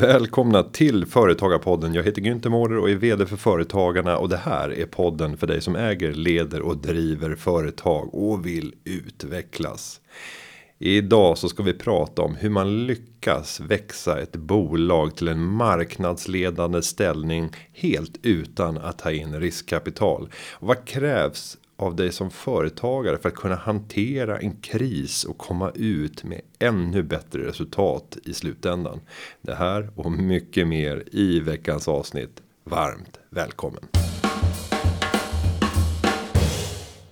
Välkomna till Företagarpodden. Jag heter Günther Mårder och är vd för Företagarna och det här är podden för dig som äger, leder och driver företag och vill utvecklas. Idag så ska vi prata om hur man lyckas växa ett bolag till en marknadsledande ställning helt utan att ta in riskkapital. Och vad krävs av dig som företagare för att kunna hantera en kris och komma ut med ännu bättre resultat i slutändan. Det här och mycket mer i veckans avsnitt. Varmt välkommen.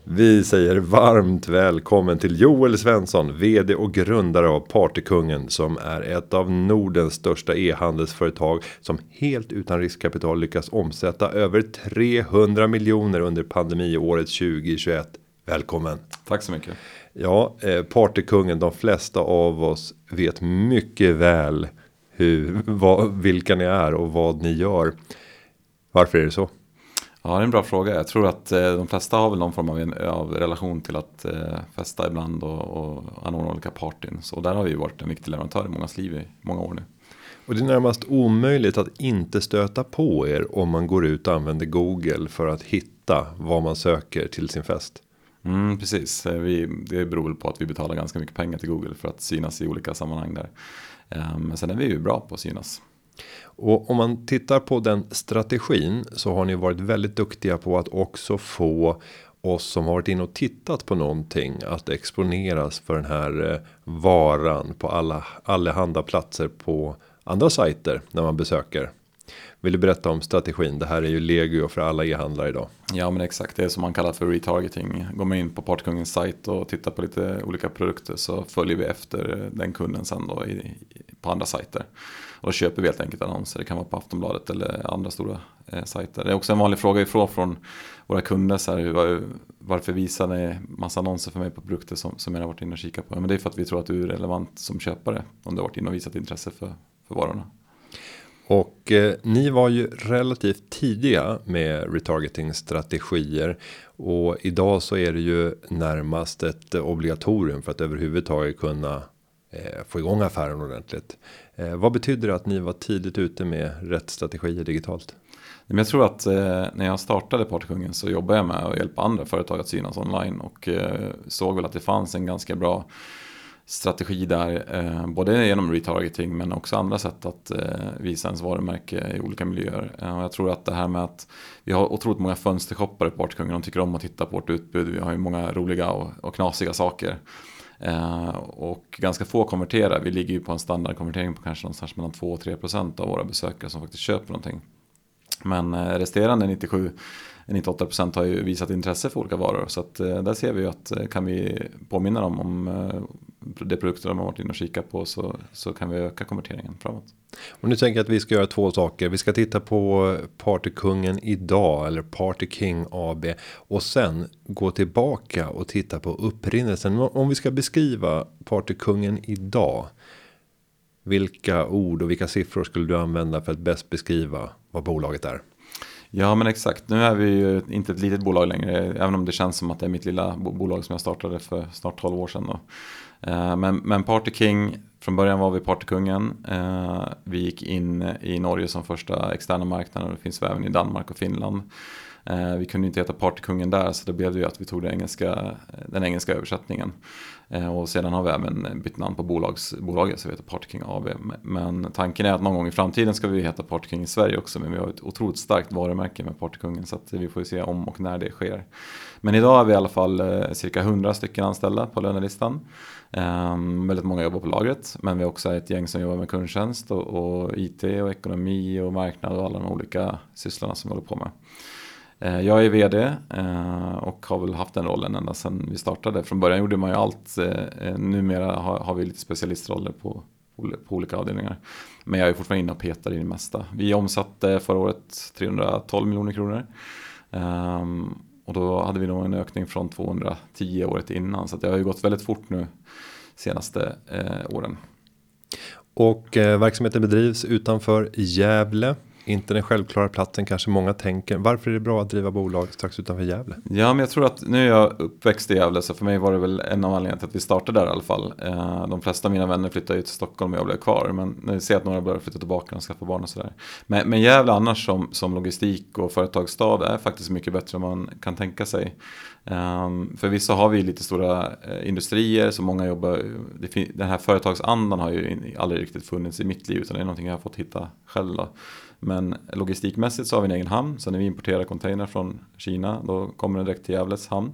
Vi säger varmt välkommen till Joel Svensson, vd och grundare av Partykungen som är ett av Nordens största e-handelsföretag som helt utan riskkapital lyckas omsätta över 300 miljoner under pandemiåret 2021. Välkommen! Tack så mycket! Ja, eh, Partykungen, de flesta av oss vet mycket väl hur, vad, vilka ni är och vad ni gör. Varför är det så? Ja, det är en bra fråga. Jag tror att eh, de flesta har väl någon form av, av relation till att eh, festa ibland och, och anordna olika partyn. Så där har vi varit en viktig leverantör i mångas liv i många år nu. Och det är närmast omöjligt att inte stöta på er om man går ut och använder Google för att hitta vad man söker till sin fest. Mm, precis, eh, vi, det beror på att vi betalar ganska mycket pengar till Google för att synas i olika sammanhang där. Men sen är vi ju bra på att synas. Och om man tittar på den strategin så har ni varit väldigt duktiga på att också få oss som har varit inne och tittat på någonting att exponeras för den här eh, varan på alla allehanda platser på andra sajter när man besöker. Vill du berätta om strategin? Det här är ju legio för alla e-handlare idag. Ja men exakt, det är som man kallar för retargeting. Går man in på Partkungens sajt och tittar på lite olika produkter så följer vi efter eh, den kunden sen då i, på andra sajter. Och då köper vi helt enkelt annonser. Det kan vara på Aftonbladet eller andra stora eh, sajter. Det är också en vanlig fråga ifrån från våra kunder. Så här, var, varför visar ni massa annonser för mig på produkter som, som jag har varit inne och kikat på? Men det är för att vi tror att du är relevant som köpare. Om du har varit inne och visat intresse för, för varorna. Och eh, ni var ju relativt tidiga med retargeting strategier. Och idag så är det ju närmast ett obligatorium för att överhuvudtaget kunna eh, få igång affären ordentligt. Eh, vad betyder det att ni var tidigt ute med rätt strategier digitalt? Men jag tror att eh, när jag startade Partykungen så jobbade jag med att hjälpa andra företag att synas online och eh, såg väl att det fanns en ganska bra strategi där, eh, både genom retargeting men också andra sätt att eh, visa ens varumärke i olika miljöer. Eh, och jag tror att det här med att vi har otroligt många fönstershoppare på Partykungen, de tycker om att titta på vårt utbud, vi har ju många roliga och, och knasiga saker. Eh, och ganska få konverterar. Vi ligger ju på en standardkonvertering på kanske någonstans mellan 2 och 3 procent av våra besökare som faktiskt köper någonting. Men eh, resterande 97 98 procent har ju visat intresse för olika varor. Så att, eh, där ser vi ju att eh, kan vi påminna dem om eh, det produkter de har varit inne och kikat på så, så kan vi öka konverteringen framåt. Och nu tänker jag att vi ska göra två saker. Vi ska titta på Partykungen idag eller Party King AB och sen gå tillbaka och titta på upprinnelsen. Om vi ska beskriva Partykungen idag. Vilka ord och vilka siffror skulle du använda för att bäst beskriva vad bolaget är? Ja men exakt, nu är vi ju inte ett litet bolag längre. Även om det känns som att det är mitt lilla bolag som jag startade för snart 12 år sedan. Då. Eh, men, men Party King, från början var vi Partykungen. Eh, vi gick in i Norge som första externa marknaden och det finns vi även i Danmark och Finland. Eh, vi kunde inte heta Partykungen där så då blev det ju att vi tog den engelska, den engelska översättningen. Eh, och sedan har vi även bytt namn på bolags, bolaget så vi heter Partyking AB. Men tanken är att någon gång i framtiden ska vi heta Partyking i Sverige också. Men vi har ett otroligt starkt varumärke med Partykungen så att vi får se om och när det sker. Men idag är vi i alla fall eh, cirka 100 stycken anställda på lönelistan. Ehm, väldigt många jobbar på lagret men vi har också ett gäng som jobbar med kundtjänst och, och IT och ekonomi och marknad och alla de olika sysslorna som vi håller på med. Eh, jag är vd eh, och har väl haft den rollen ända sedan vi startade. Från början gjorde man ju allt. Eh, numera har, vi lite specialistroller på, på olika avdelningar. Men jag är fortfarande inne och petar i det mesta. Vi omsatte förra året 312 miljoner kronor. Ehm, och då hade vi nog en ökning från 210 året innan. Så det har ju gått väldigt fort nu senaste åren. Och verksamheten bedrivs utanför Gävle inte den självklara platsen kanske många tänker. Varför är det bra att driva bolag strax utanför Gävle? Ja, men jag tror att nu är jag uppväxt i Gävle så för mig var det väl en av anledningarna till att vi startade där i alla fall. Eh, de flesta av mina vänner flyttade ju till Stockholm och jag blev kvar. Men nu ser jag att några börjar flytta tillbaka och skaffa barn och sådär. Men, men Gävle annars som, som logistik och företagsstad är faktiskt mycket bättre än man kan tänka sig. Um, för vissa har vi lite stora uh, industrier som många jobbar, det, den här företagsandan har ju aldrig riktigt funnits i mitt liv utan det är någonting jag har fått hitta själv. Då. Men logistikmässigt så har vi en egen hamn, så när vi importerar container från Kina då kommer den direkt till Gävles hamn.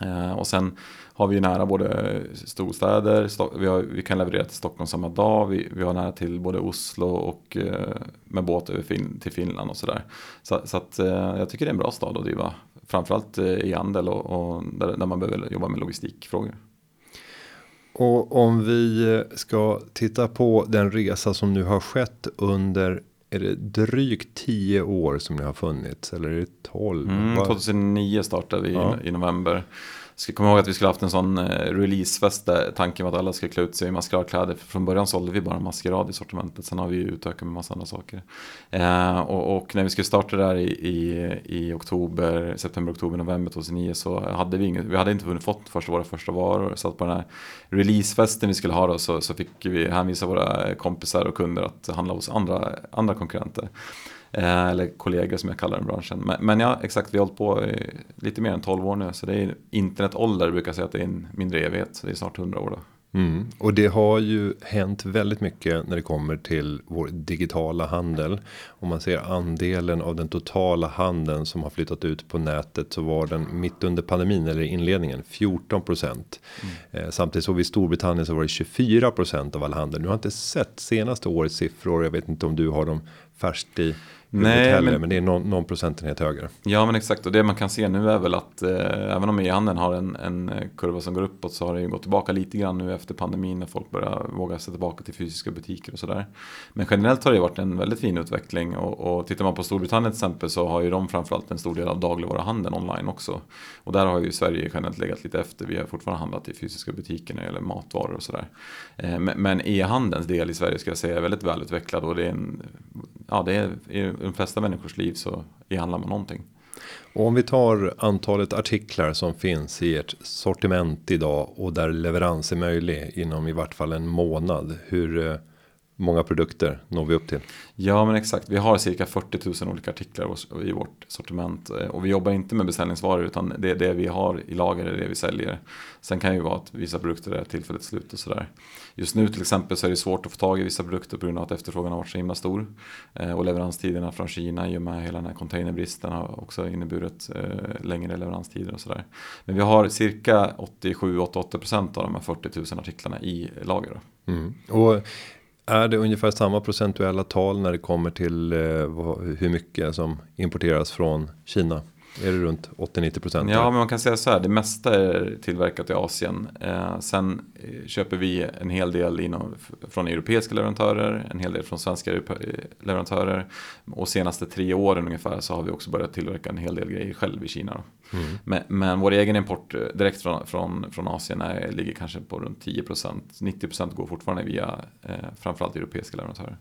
Eh, och sen har vi nära både storstäder, vi, har, vi, kan leverera till Stockholm samma dag, vi, vi har nära till både Oslo och eh, med båt över fin, till Finland och sådär. Så, så att, eh, jag tycker det är en bra stad att driva framförallt eh, i handel och, och där, där, man behöver jobba med logistikfrågor. Och om vi ska titta på den resa som nu har skett under är det drygt tio år som ni har funnits eller är det 12? Mm, 2009 startade vi ja. i november ska komma ihåg att vi skulle haft en sån eh, releasefest där tanken var att alla skulle klä ut sig i maskeradkläder. Från början sålde vi bara maskerad i sortimentet, sen har vi utökat med massa andra saker. Eh, och, och, när vi skulle starta där i, i, i, oktober, september, oktober, november 2009 så hade vi inget, vi hade inte hunnit fått första, våra första varor. Så att på den här releasefesten vi skulle ha då så, så fick vi hänvisa våra kompisar och kunder att handla hos andra, andra konkurrenter. Eh, eller kollegor som jag kallar den branschen. Men, men ja, exakt, vi har hållit på i lite mer än 12 år nu. Så det är internetålder, brukar jag säga att det är en mindre evighet. Så det är snart 100 år då. Mm. Och det har ju hänt väldigt mycket när det kommer till vår digitala handel. Om man ser andelen av den totala handeln som har flyttat ut på nätet så var den mitt under pandemin eller inledningen 14 procent. Mm. Eh, samtidigt såg vi i Storbritannien så var det 24 procent av all handel. Nu har jag inte sett senaste årets siffror. Jag vet inte om du har dem färskt i Nej, heller, men, men det är någon, någon procentenhet högre. Ja men exakt och det man kan se nu är väl att eh, även om e-handeln har en, en kurva som går uppåt så har det ju gått tillbaka lite grann nu efter pandemin när folk börjar våga sig tillbaka till fysiska butiker och sådär. Men generellt har det varit en väldigt fin utveckling och, och tittar man på Storbritannien till exempel så har ju de framförallt en stor del av dagligvaruhandeln online också. Och där har ju Sverige generellt legat lite efter. Vi har fortfarande handlat i fysiska butiker när det gäller matvaror och sådär. Eh, men e-handelns del i Sverige ska jag säga är väldigt välutvecklad och det är en ja, det är, de flesta människors liv så e-handlar man någonting. Och om vi tar antalet artiklar som finns i ert sortiment idag och där leverans är möjlig inom i vart fall en månad. Hur eh, många produkter når vi upp till? Ja men exakt, vi har cirka 40 000 olika artiklar i vårt sortiment. Eh, och vi jobbar inte med beställningsvaror utan det är det vi har i lager, är det vi säljer. Sen kan det ju vara att vissa produkter är tillfälligt slut och sådär. Just nu till exempel så är det svårt att få tag i vissa produkter på grund av att efterfrågan har varit så himla stor. Eh, och leveranstiderna från Kina i och med hela den här containerbristen har också inneburit eh, längre leveranstider och sådär. Men vi har cirka 87-88% av de här 40 000 artiklarna i lager. Mm. Och är det ungefär samma procentuella tal när det kommer till eh, hur mycket som importeras från Kina? Är det runt 80-90 procent? Ja, men man kan säga så här. Det mesta är tillverkat i Asien. Eh, sen eh, köper vi en hel del inom, från europeiska leverantörer, en hel del från svenska leverantörer. Och senaste tre åren ungefär så har vi också börjat tillverka en hel del grejer själv i Kina. Mm. Men, men vår egen import eh, direkt från, från, från Asien är, ligger kanske på runt 10 procent. 90 procent går fortfarande via eh, framförallt europeiska leverantörer.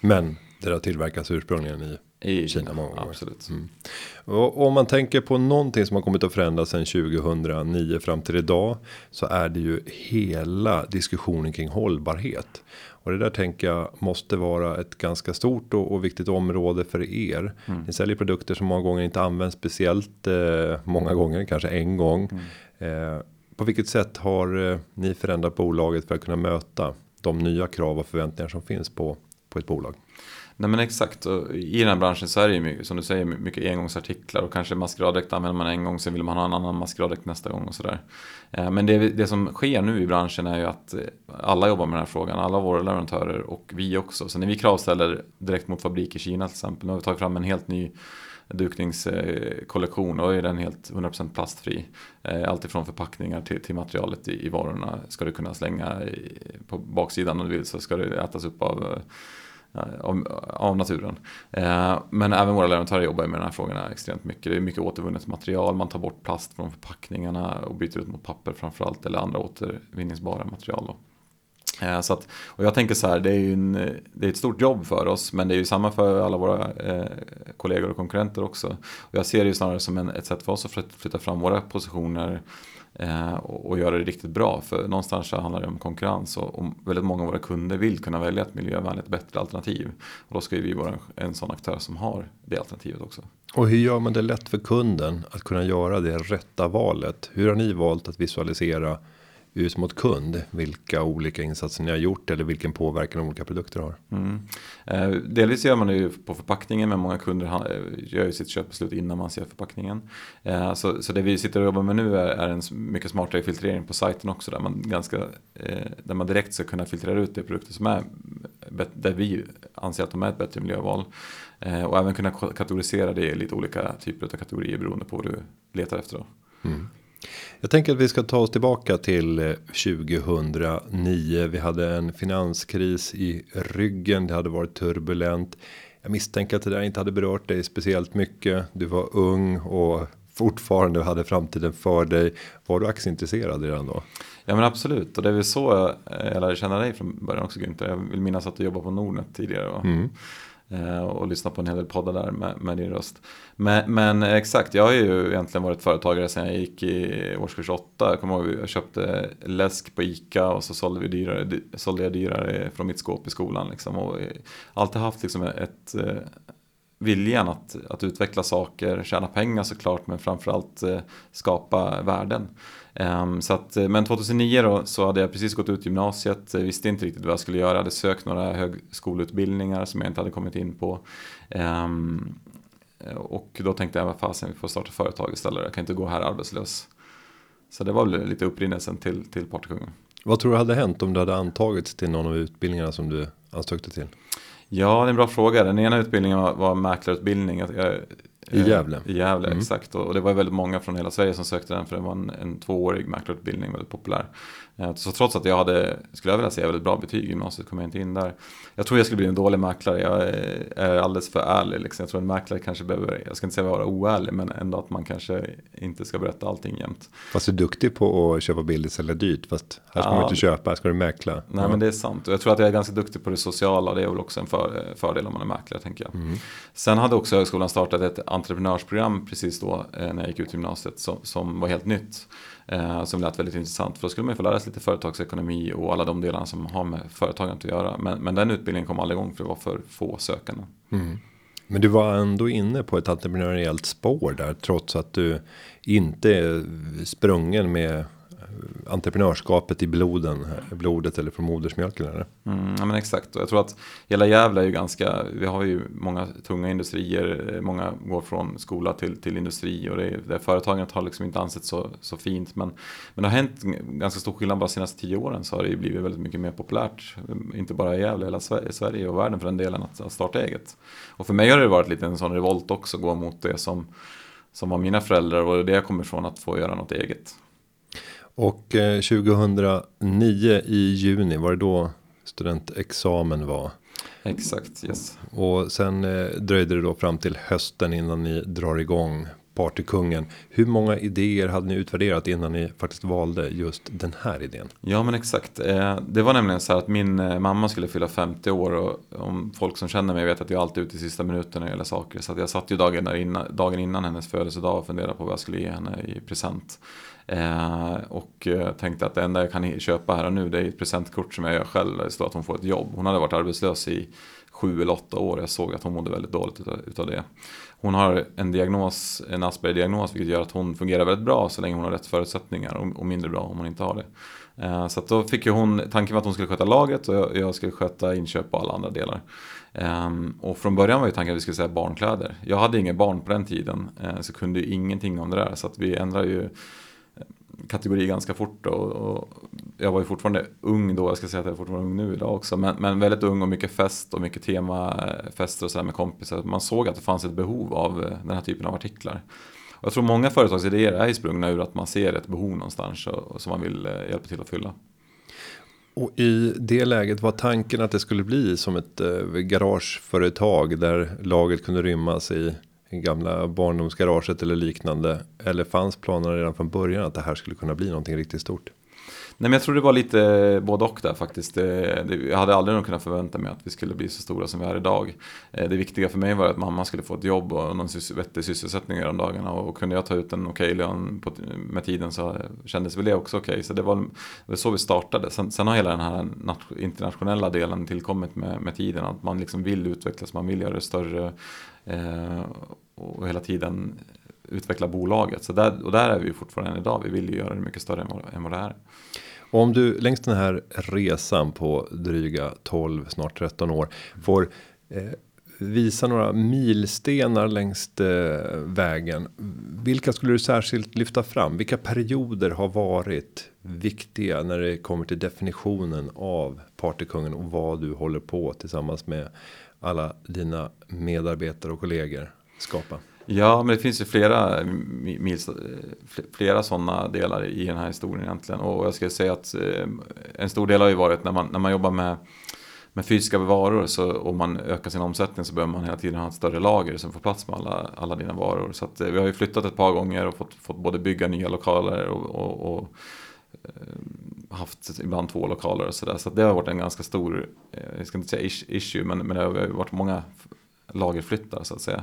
Men det har tillverkats ursprungligen i i Kina många gånger. Absolut. Mm. Och om man tänker på någonting som har kommit att förändras sedan 2009 fram till idag. Så är det ju hela diskussionen kring hållbarhet. Och det där tänker jag måste vara ett ganska stort och, och viktigt område för er. Mm. Ni säljer produkter som många gånger inte används speciellt eh, många gånger, kanske en gång. Mm. Eh, på vilket sätt har eh, ni förändrat bolaget för att kunna möta de nya krav och förväntningar som finns på på ett bolag? Nej men exakt, och i den här branschen så är det ju mycket, som du säger mycket engångsartiklar och kanske maskeraddräkt använder man en gång sen vill man ha en annan maskeraddräkt nästa gång och sådär. Eh, men det, det som sker nu i branschen är ju att eh, alla jobbar med den här frågan, alla våra leverantörer och vi också. Så när vi kravställer direkt mot fabrik i Kina till exempel, nu har vi tagit fram en helt ny dukningskollektion eh, och är den helt 100% plastfri. Alltifrån allt ifrån förpackningar till, till materialet i, i varorna ska du kunna slänga i, på baksidan om du vill så ska det ätas upp av Eh, av, av naturen. Eh, men även våra leverantörer jobbar med de här frågorna extremt mycket. Det är mycket återvunnet material, man tar bort plast från förpackningarna och byter ut mot papper framförallt eller andra återvinningsbara material. Då. Eh, så att, och jag tänker så här, det är ju en, det är ett stort jobb för oss, men det är ju samma för alla våra eh, kollegor och konkurrenter också. Och jag ser det ju snarare som en, ett sätt för oss att flytta fram våra positioner eh, och, och, göra det riktigt bra. För någonstans så handlar det om konkurrens och, och, väldigt många av våra kunder vill kunna välja ett miljövänligt bättre alternativ. Och då ska ju vi vara en, en sån aktör som har det alternativet också. Och hur gör man det lätt för kunden att kunna göra det rätta valet? Hur har ni valt att visualisera ut mot kund vilka olika insatser ni har gjort eller vilken påverkan olika produkter har. Mm. Eh, delvis gör man det ju på förpackningen men många kunder eh, gör ju sitt köpbeslut innan man ser förpackningen. Eh, så, så det vi sitter och jobbar med nu är, är en mycket smartare filtrering på sajten också där man, ganska, eh, där man direkt ska kunna filtrera ut de produkter som är där vi anser att de är ett bättre miljöval. Eh, och även kunna kategorisera det i lite olika typer av kategorier beroende på vad du letar efter. Då. Mm. Jag tänker att vi ska ta oss tillbaka till 2009. Eh, vi hade en finanskris i ryggen. Det hade varit turbulent. Jag misstänker att det där inte hade berört dig speciellt mycket. Du var ung och fortfarande hade framtiden för dig. Var du aktieintresserad redan då? Ja men absolut och det är väl så jag lärde känna dig från början också Günther. Jag vill minnas att du jobbade på Nordnet tidigare. Mm. Eh, och lyssna på en hel del poddar där med, med din röst. Men, men, eh, exakt, jag har ju egentligen varit företagare sedan jag gick i årskurs 8. Jag kommer ihåg jag köpte läsk på ICA och så sålde, vi dyrare, sålde jag dyrare från mitt skåp i skolan. Liksom. Och eh, alltid haft liksom ett, viljan att, att utveckla saker, tjäna pengar såklart men framförallt skapa värden. Um, så att, men 2009 då, så hade jag precis gått ut gymnasiet, visste inte riktigt vad jag skulle göra, jag hade sökt några högskoleutbildningar som jag inte hade kommit in på. Um, och då tänkte jag, vad fasen, vi får starta företag istället, jag kan inte gå här arbetslös. Så det var väl lite upprinnelsen till, till Partykungen. Vad tror du hade hänt om du hade antagits till någon av utbildningarna som du ansökte till? Ja, det är en bra fråga. Den ena utbildningen var, var mäklarutbildning. Jag, i Gävle? I Gävle, mm. exakt. Och det var väldigt många från hela Sverige som sökte den för det var en, en tvåårig mäklarutbildning, väldigt populär. Eh, så trots att jag hade, skulle jag vilja säga, väldigt bra betyg i gymnasiet kom jag inte in där. Jag tror jag skulle bli en dålig mäklare, jag är alldeles för ärlig. Liksom. Jag tror en mäklare kanske behöver, jag ska inte säga vara oärlig, men ändå att man kanske inte ska berätta allting jämt. Fast du är duktig på att köpa billigt eller dyrt, fast här ska ja. man inte köpa, här ska du mäkla. Nej ja. men det är sant, och jag tror att jag är ganska duktig på det sociala, det är väl också en för, fördel om man är mäklare tänker jag. Mm. Sen hade också högskolan startat ett entreprenörsprogram precis då eh, när jag gick ut gymnasiet som, som var helt nytt. Eh, som lät väldigt intressant för då skulle man få lära sig lite företagsekonomi och alla de delarna som har med företagandet att göra. Men, men den utbildningen kom aldrig igång för det var för få sökande. Mm. Men du var ändå inne på ett entreprenöriellt spår där trots att du inte är sprungen med entreprenörskapet i bloden, blodet eller från modersmjölken eller? Mm, ja men exakt och jag tror att hela Gävle är ju ganska, vi har ju många tunga industrier, eh, många går från skola till, till industri och det, det företagandet har liksom inte ansetts så, så fint men, men det har hänt ganska stor skillnad bara de senaste tio åren så har det ju blivit väldigt mycket mer populärt, inte bara i Gävle, hela Sverige och världen för den delen att, att starta eget. Och för mig har det varit lite en sån revolt också, gå mot det som som var mina föräldrar och det jag kommer ifrån att få göra något eget. Och 2009 eh, i juni var det då studentexamen var. Exakt, yes. Och sen eh, dröjde det då fram till hösten innan ni drar igång Partykungen. Hur många idéer hade ni utvärderat innan ni faktiskt valde just den här idén? Ja men exakt. Eh, det var nämligen så här att min mamma skulle fylla 50 år och om folk som känner mig vet att jag alltid är ute i sista minuten när det gäller saker. Så jag satt ju dagen innan, dagen innan hennes födelsedag och funderade på vad jag skulle ge henne i present. Eh, och eh, tänkte att det enda jag kan köpa här och nu det är ett presentkort som jag gör själv. Det står att hon får ett jobb. Hon hade varit arbetslös i sju eller åtta år. Jag såg att hon mådde väldigt dåligt utav, utav det. Hon har en diagnos, en Asperger-diagnos, vilket gör att hon fungerar väldigt bra så länge hon har rätt förutsättningar och, och mindre bra om hon inte har det. Eh, så då fick ju hon, tanken var att hon skulle sköta lagret och jag, jag skulle sköta inköp och alla andra delar. Ehm, och från början var ju tanken att vi skulle säga barnkläder. Jag hade inga barn på den tiden eh, så kunde ju ingenting om det där. Så att vi ändrade ju kategori ganska fort. Och, och, jag var ju fortfarande ung då, jag ska säga att jag är fortfarande ung nu idag också. Men, men väldigt ung och mycket fest och mycket temafester och sådär med kompisar. Man såg att det fanns ett behov av eh, den här typen av artiklar. Och jag tror många företagsidéer är sprungna ur att man ser ett behov någonstans och, och som man vill eh, hjälpa till att fylla. Och i det läget var tanken att det skulle bli som ett eh, garageföretag där laget kunde rymmas i gamla barndomsgaraget eller liknande? Eller fanns planerna redan från början att det här skulle kunna bli någonting riktigt stort? Nej, men jag tror det var lite både och där faktiskt. Det, det, jag hade aldrig nog kunnat förvänta mig att vi skulle bli så stora som vi är idag. Eh, det viktiga för mig var att mamma skulle få ett jobb och någon vettig sysselsättning i de dagarna. Och kunde jag ta ut en okej lön med tiden så kändes väl det också okej. Okay. Så det var, det var så vi startade. Sen, sen, har hela den här internationella delen tillkommit med, med tiden. Att man liksom vill utvecklas, man vill göra det större. Eh, och hela tiden utveckla bolaget. Så där, och där är vi fortfarande idag. Vi vill ju göra det mycket större än vad, än vad det är. Och om du längs den här resan på dryga 12, snart 13 år får eh, visa några milstenar längs eh, vägen. Vilka skulle du särskilt lyfta fram? Vilka perioder har varit viktiga när det kommer till definitionen av partykungen och vad du håller på tillsammans med alla dina medarbetare och kollegor skapa? Ja, men det finns ju flera, flera sådana delar i den här historien egentligen. Och jag skulle säga att eh, en stor del har ju varit när man, när man jobbar med, med fysiska varor så, och man ökar sin omsättning så behöver man hela tiden ha ett större lager som får plats med alla, alla dina varor. Så att, eh, vi har ju flyttat ett par gånger och fått, fått både bygga nya lokaler och, och, och eh, haft ibland två lokaler och sådär. Så, så det har varit en ganska stor, jag ska inte säga issue, men, men det har varit många lagerflyttar så att säga.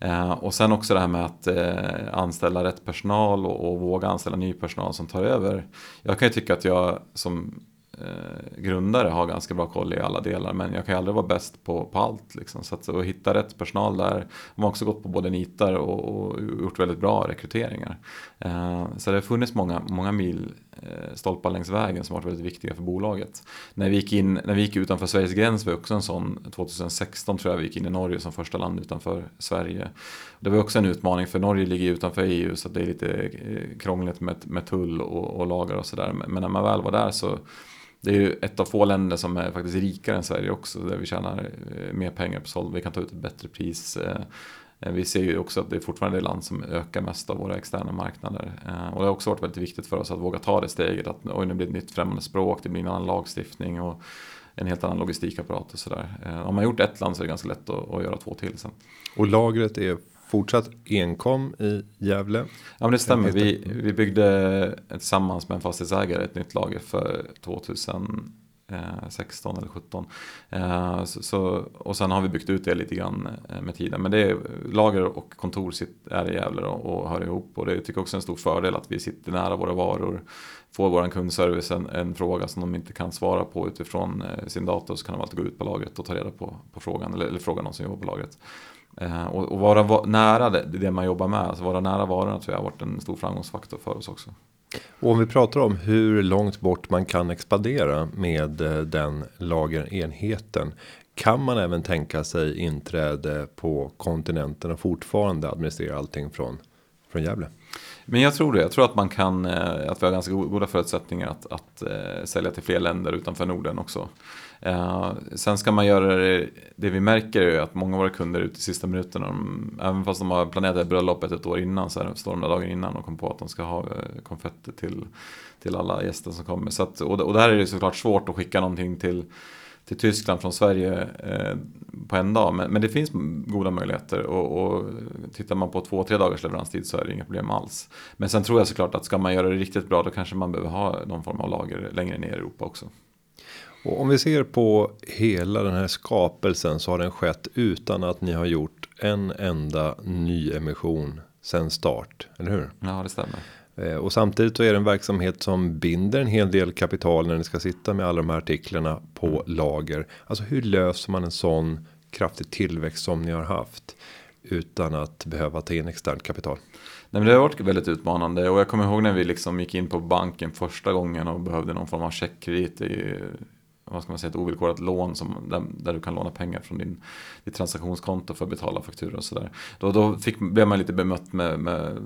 Eh, och sen också det här med att eh, anställa rätt personal och, och, våga anställa ny personal som tar över. Jag kan ju tycka att jag som eh, grundare har ganska bra koll i alla delar men jag kan ju aldrig vara bäst på, på allt. Liksom. Så att att hitta rätt personal där. De har också gått på både nitar och, och gjort väldigt bra rekryteringar. Eh, så det har funnits många, många mil eh, stolpar längs vägen som varit väldigt viktiga för bolaget. När vi gick, in, när vi gick utanför Sveriges gräns var också en sån, 2016 tror jag vi gick in i Norge som första land utanför Sverige. Det var också en utmaning för Norge ligger utanför EU så det är lite eh, krångligt med, med tull och, och lagar och sådär. Men när man väl var där så det är ju ett av få länder som är faktiskt rikare än Sverige också. Där vi tjänar eh, mer pengar på såld. Vi kan ta ut ett bättre pris. Eh, eh, vi ser ju också att det är fortfarande det land som ökar mest av våra externa marknader. Och det har också varit väldigt viktigt för oss att våga ta det steget. Att oj, nu blir det ett nytt främmande språk, det blir en annan lagstiftning och en helt annan logistikapparat och sådär. Om man gjort ett land så är det ganska lätt att, att göra två till sen. Och lagret är fortsatt enkom i Gävle. Ja men det stämmer. Vi, vi byggde tillsammans med en fastighetsägare ett nytt lager för 2016 eller 17. Eh, så, så, och sen har vi byggt ut det lite grann eh, med tiden. Men det är lager och kontor är i Gävle och hör ihop. Och det tycker jag också är en stor fördel att vi sitter nära våra varor. Får vår kundservice en, en fråga som de inte kan svara på utifrån eh, sin dator så kan de alltid gå ut på lagret och ta reda på, på frågan. Eller, eller fråga någon som jobbar på lagret. Eh, och, och vara nära det, det man jobbar med, alltså vara nära varorna tror jag har varit en stor framgångsfaktor för oss också. Och om vi pratar om hur långt bort man kan expandera med eh, den lagerenheten. Kan man även tänka sig inträde på kontinenten och fortfarande administrera allting från från Gävle? Men jag tror det. Jag tror att man kan, eh, att vi har ganska goda förutsättningar att, att sälja till fler länder utanför Norden också. Eh, sen ska man göra det, det vi märker är att många av våra kunder är ute i sista minuten. De, även fast de har planerat det bröllopet ett år innan så här, står de där dagen innan och kommer på att de ska ha eh, konfetti till, till alla gäster som kommer. Så att, och, och där är det såklart svårt att skicka någonting till till Tyskland från Sverige eh, på en dag. Men, men, det finns goda möjligheter och, och tittar man på två, tre dagars leveranstid så är det inga problem alls. Men sen tror jag såklart att ska man göra det riktigt bra då kanske man behöver ha någon form av lager längre ner i Europa också. Och om vi ser på hela den här skapelsen så har den skett utan att ni har gjort en enda ny emission sen start, eller hur? Ja, det stämmer. Eh, och samtidigt så är det en verksamhet som binder en hel del kapital när ni ska sitta med alla de här artiklarna på mm. lager. Alltså hur löser man en sån kraftig tillväxt som ni har haft utan att behöva ta in externt kapital? Nej, men det har varit väldigt utmanande och jag kommer ihåg när vi liksom gick in på banken första gången och behövde någon form av checkkredit vad ska man säga, ett ovillkorat lån som, där, där, du kan låna pengar från din, ditt transaktionskonto för att betala fakturor och sådär. Då, då fick, blev man lite bemött med, med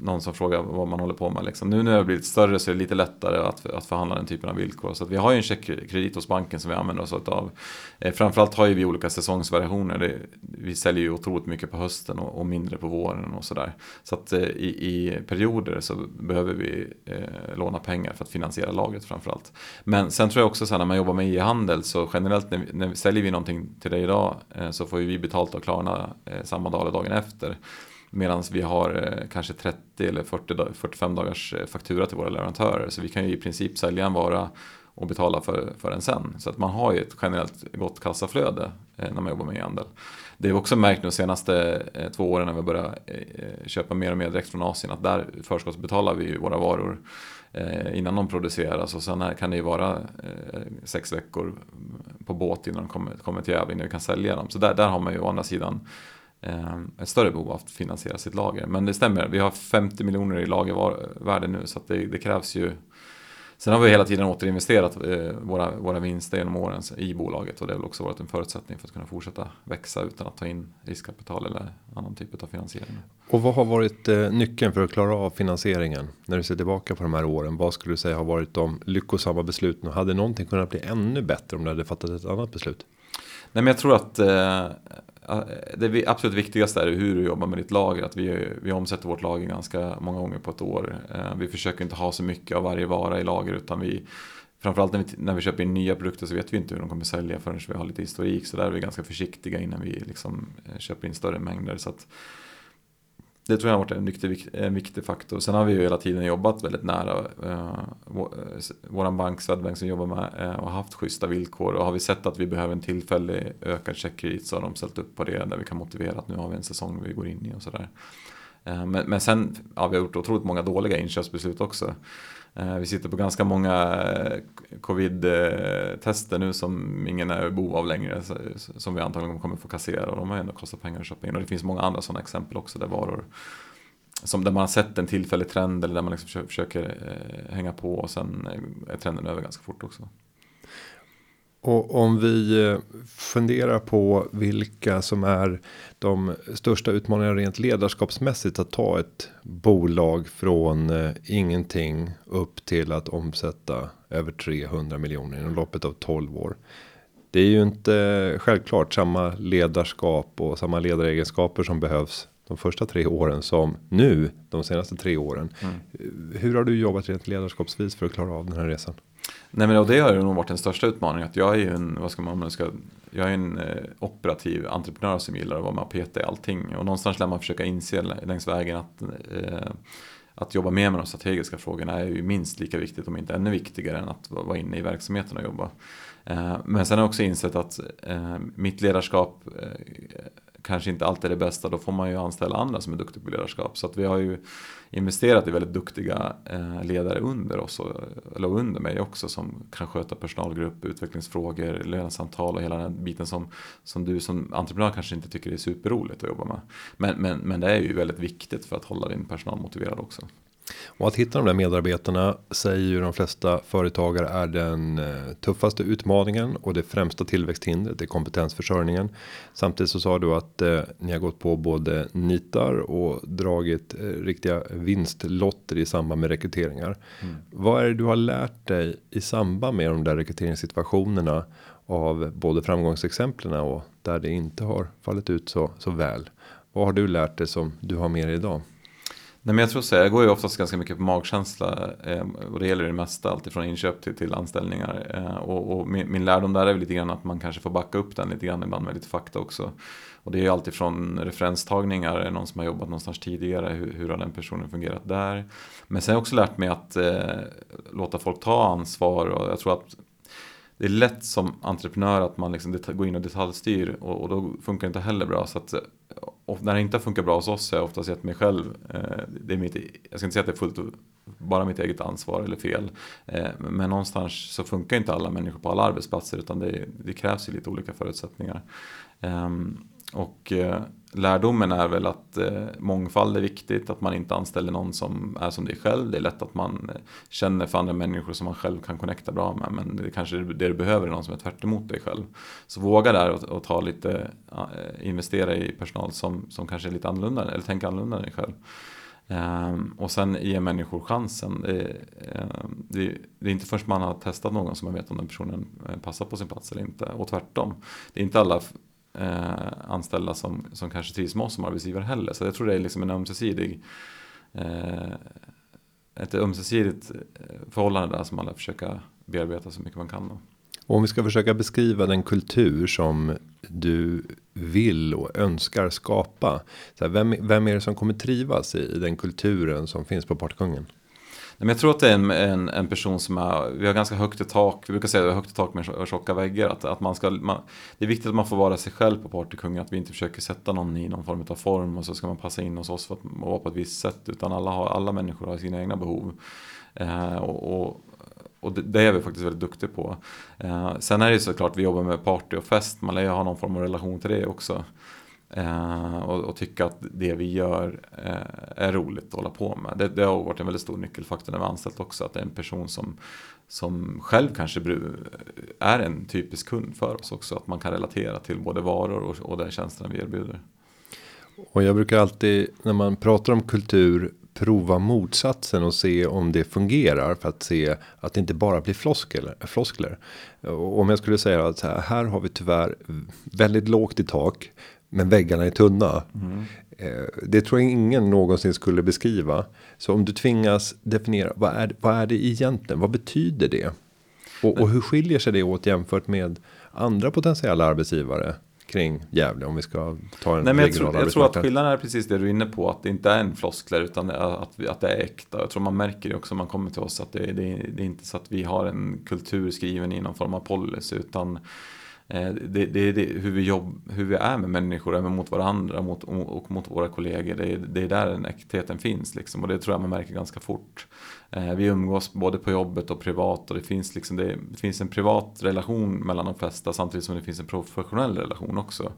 någon som frågar vad man håller på med. Liksom. Nu när det har blivit större så är det lite lättare att, att förhandla den typen av villkor. Så vi har ju en checkkredit hos banken som vi använder oss av. Eh, framförallt har ju vi olika säsongsvariationer. Det, vi säljer ju otroligt mycket på hösten och, och mindre på våren och sådär. Så att eh, i, i, perioder så behöver vi eh, låna pengar för att finansiera lagret framförallt. Men sen tror jag också så här, när man jobbar med e-handel så generellt när vi, när vi säljer vi någonting till dig idag eh, så får ju vi betalt av Klarna eh, samma dag eller dagen efter. Medan vi har eh, kanske 30 eller 40, 45 dagars eh, faktura till våra leverantörer. Så vi kan ju i princip sälja en vara och betala för, för den sen. Så att man har ju ett generellt gott kassaflöde eh, när man jobbar med e-handel. Det är också märkt nu de senaste två åren när vi börjar köpa mer och mer direkt från Asien att där förskottsbetalar vi våra varor innan de produceras och sen kan det ju vara sex veckor på båt innan de kommer, kommer till Gävle innan vi kan sälja dem. Så där, där har man ju å andra sidan ett större behov av att finansiera sitt lager. Men det stämmer, vi har 50 miljoner i lagervärde nu så det, det, krävs ju Sen har vi hela tiden återinvesterat eh, våra, våra vinster genom åren i bolaget och det har väl också varit en förutsättning för att kunna fortsätta växa utan att ta in riskkapital eller annan typ av finansiering. Och vad har varit eh, nyckeln för att klara av finansieringen? När du ser tillbaka på de här åren, vad skulle du säga har varit de lyckosamma besluten? Och hade någonting kunnat bli ännu bättre om du hade fattat ett annat beslut? Nej men jag tror att eh, det absolut viktigaste är hur du jobbar med ditt lager. Att vi, vi omsätter vårt lager ganska många gånger på ett år. Eh, vi försöker inte ha så mycket av varje vara i lager utan vi Framförallt när vi, när vi köper in nya produkter så vet vi inte hur de kommer sälja förrän vi har lite historik. Så där är vi ganska försiktiga innan vi liksom eh, köper in större mängder. Så att det tror jag har varit en viktig, en viktig faktor. Sen har vi ju hela tiden jobbat väldigt nära eh, eh vår bank Swedbank som jobbar med eh, och haft schyssta villkor. Och har vi sett att vi behöver en tillfällig ökad checkkredit så har de ställt upp på det där vi kan motivera att nu har vi en säsong vi går in i och sådär. Eh, men, men sen ja, vi har gjort otroligt många dåliga inköpsbeslut också. Eh, vi sitter på ganska många eh, covid-tester nu som ingen är bov av längre. Som vi antagligen kommer få kassera och de har ändå kostat pengar att köpa in. Och det finns många andra sådana exempel också där varor som där man har sett en tillfällig trend eller där man liksom försöker eh, hänga på och sen är trenden över ganska fort också. Och om vi eh, funderar på vilka som är de största utmaningarna rent ledarskapsmässigt att ta ett bolag från eh, ingenting upp till att omsätta över 300 miljoner inom loppet av 12 år. Det är ju inte självklart samma ledarskap och samma ledaregenskaper som behövs de första tre åren som nu de senaste tre åren. Mm. Hur har du jobbat rent ledarskapsvis för att klara av den här resan? Nej men och det har ju nog varit den största utmaningen. Att jag är ju en, vad ska man, ska, jag är en eh, operativ entreprenör som gillar att vara med och peta i allting. Och någonstans lär man försöka inse längs vägen att eh, att jobba mer med de strategiska frågorna är ju minst lika viktigt om inte ännu viktigare än att vara inne i verksamheten och jobba. Eh, men sen har jag också insett att eh, mitt ledarskap eh, kanske inte alltid är det bästa. Då får man ju anställa andra som är duktiga på ledarskap. Så att vi har ju investerat i väldigt duktiga eh, ledare under oss, eller under mig också, som kan sköta personalgrupp, utvecklingsfrågor, lönesamtal och hela den biten som, som du som entreprenör kanske inte tycker är superroligt att jobba med. Men, men, men det är ju väldigt viktigt för att hålla din personal motiverad också. Och att hitta de där medarbetarna säger ju de flesta företagare är den eh, tuffaste utmaningen och det främsta tillväxthindret är kompetensförsörjningen. Samtidigt så sa du att eh, ni har gått på både nitar och dragit eh, riktiga vinstlotter i samband med rekryteringar. Mm. Vad är det du har lärt dig i samband med de där rekryteringssituationerna av både framgångsexemplen och där det inte har fallit ut så så väl? Vad har du lärt dig som du har med dig idag? Nej, men jag tror så jag går ju oftast ganska mycket på magkänsla eh, och det gäller det mesta, alltifrån inköp till, till anställningar. Eh, och, och min, min lärdom där är väl lite grann att man kanske får backa upp den lite grann ibland med lite fakta också. Och det är ju alltifrån referenstagningar, är någon som har jobbat någonstans tidigare, hur, hur har den personen fungerat där? Men sen har jag också lärt mig att eh, låta folk ta ansvar och jag tror att det är lätt som entreprenör att man liksom går in och detaljstyr och, och då funkar det inte heller bra. Så att, och när det inte har funkat bra hos oss så har jag ofta sett mig själv. Eh, det är mitt, jag ska inte säga att det är fullt bara mitt eget ansvar eller fel. Eh, men någonstans så funkar inte alla människor på alla arbetsplatser utan det, det krävs ju lite olika förutsättningar. Ehm, och eh, lärdomen är väl att eh, mångfald är viktigt, att man inte anställer någon som är som dig själv. Det är lätt att man eh, känner för andra människor som man själv kan connecta bra med. Men det kanske det du behöver är någon som är tvärt emot dig själv. Så våga där och, och ta lite, eh, investera i personal som, som kanske är lite annorlunda eller tänker annorlunda än dig själv. Um, och sen ge människor chansen. Det, um, det, det, är inte först man har testat någon som man vet om den personen eh, passar på sin plats eller inte. Och tvärtom. Det är inte alla eh, anställda som, som kanske trivs med oss som arbetsgivare heller. Så jag tror det är liksom en ömsesidig eh, ett ömsesidigt eh, förhållande där som man lär försöka bearbeta så mycket man kan. Då. Om vi ska försöka beskriva den kultur som du vill och önskar skapa. Så här, vem, vem är det som kommer trivas i, i den kulturen som finns på Partykungen? Men jag tror att det är en, en, en, person som är, vi har ganska högt i tak, vi brukar säga att vi har högt i tak med tjocka väggar. Att, att man ska, man, det är viktigt att man får vara sig själv på Partykungen, att vi inte försöker sätta någon i någon form av form och så ska man passa in hos oss för att vara på ett visst sätt. Utan alla, har, alla människor har sina egna behov. Eh, och, och, och det, det, är vi faktiskt väldigt duktiga på. Eh, sen är det ju såklart, vi jobbar med party och fest, man lär ju ha någon form av relation till det också. Eh, och, och, tycka att det vi gör eh, är roligt att hålla på med. Det, det, har varit en väldigt stor nyckelfaktor när vi anställt också. Att det är en person som, som själv kanske är en typisk kund för oss också. Att man kan relatera till både varor och, och den tjänsten vi erbjuder. Och jag brukar alltid när man pratar om kultur prova motsatsen och se om det fungerar för att se att det inte bara blir floskler. floskler. Och om jag skulle säga att här, här har vi tyvärr väldigt lågt i tak. Men väggarna är tunna. Mm. Det tror jag ingen någonsin skulle beskriva. Så om du tvingas definiera vad är, vad är det egentligen? Vad betyder det? Och, och hur skiljer sig det åt jämfört med andra potentiella arbetsgivare? kring Gävle om vi ska ta en Nej, men jag, tror, jag tror att skillnaden är precis det du är inne på att det inte är en floskler utan att, att det är äkta. Jag tror man märker det också om man kommer till oss att det, det, det är inte så att vi har en kultur skriven i någon form av policy utan Eh, Eh, det, det, det, hur, vi jobb, hur vi är med människor, även mot varandra mot, och mot våra kollegor. Det, det är där den äktheten finns liksom, och det tror jag man märker ganska fort. Eh, vi umgås både på jobbet och privat och det finns, liksom, det, finns en privat relation mellan de flesta samtidigt som det finns en professionell relation också.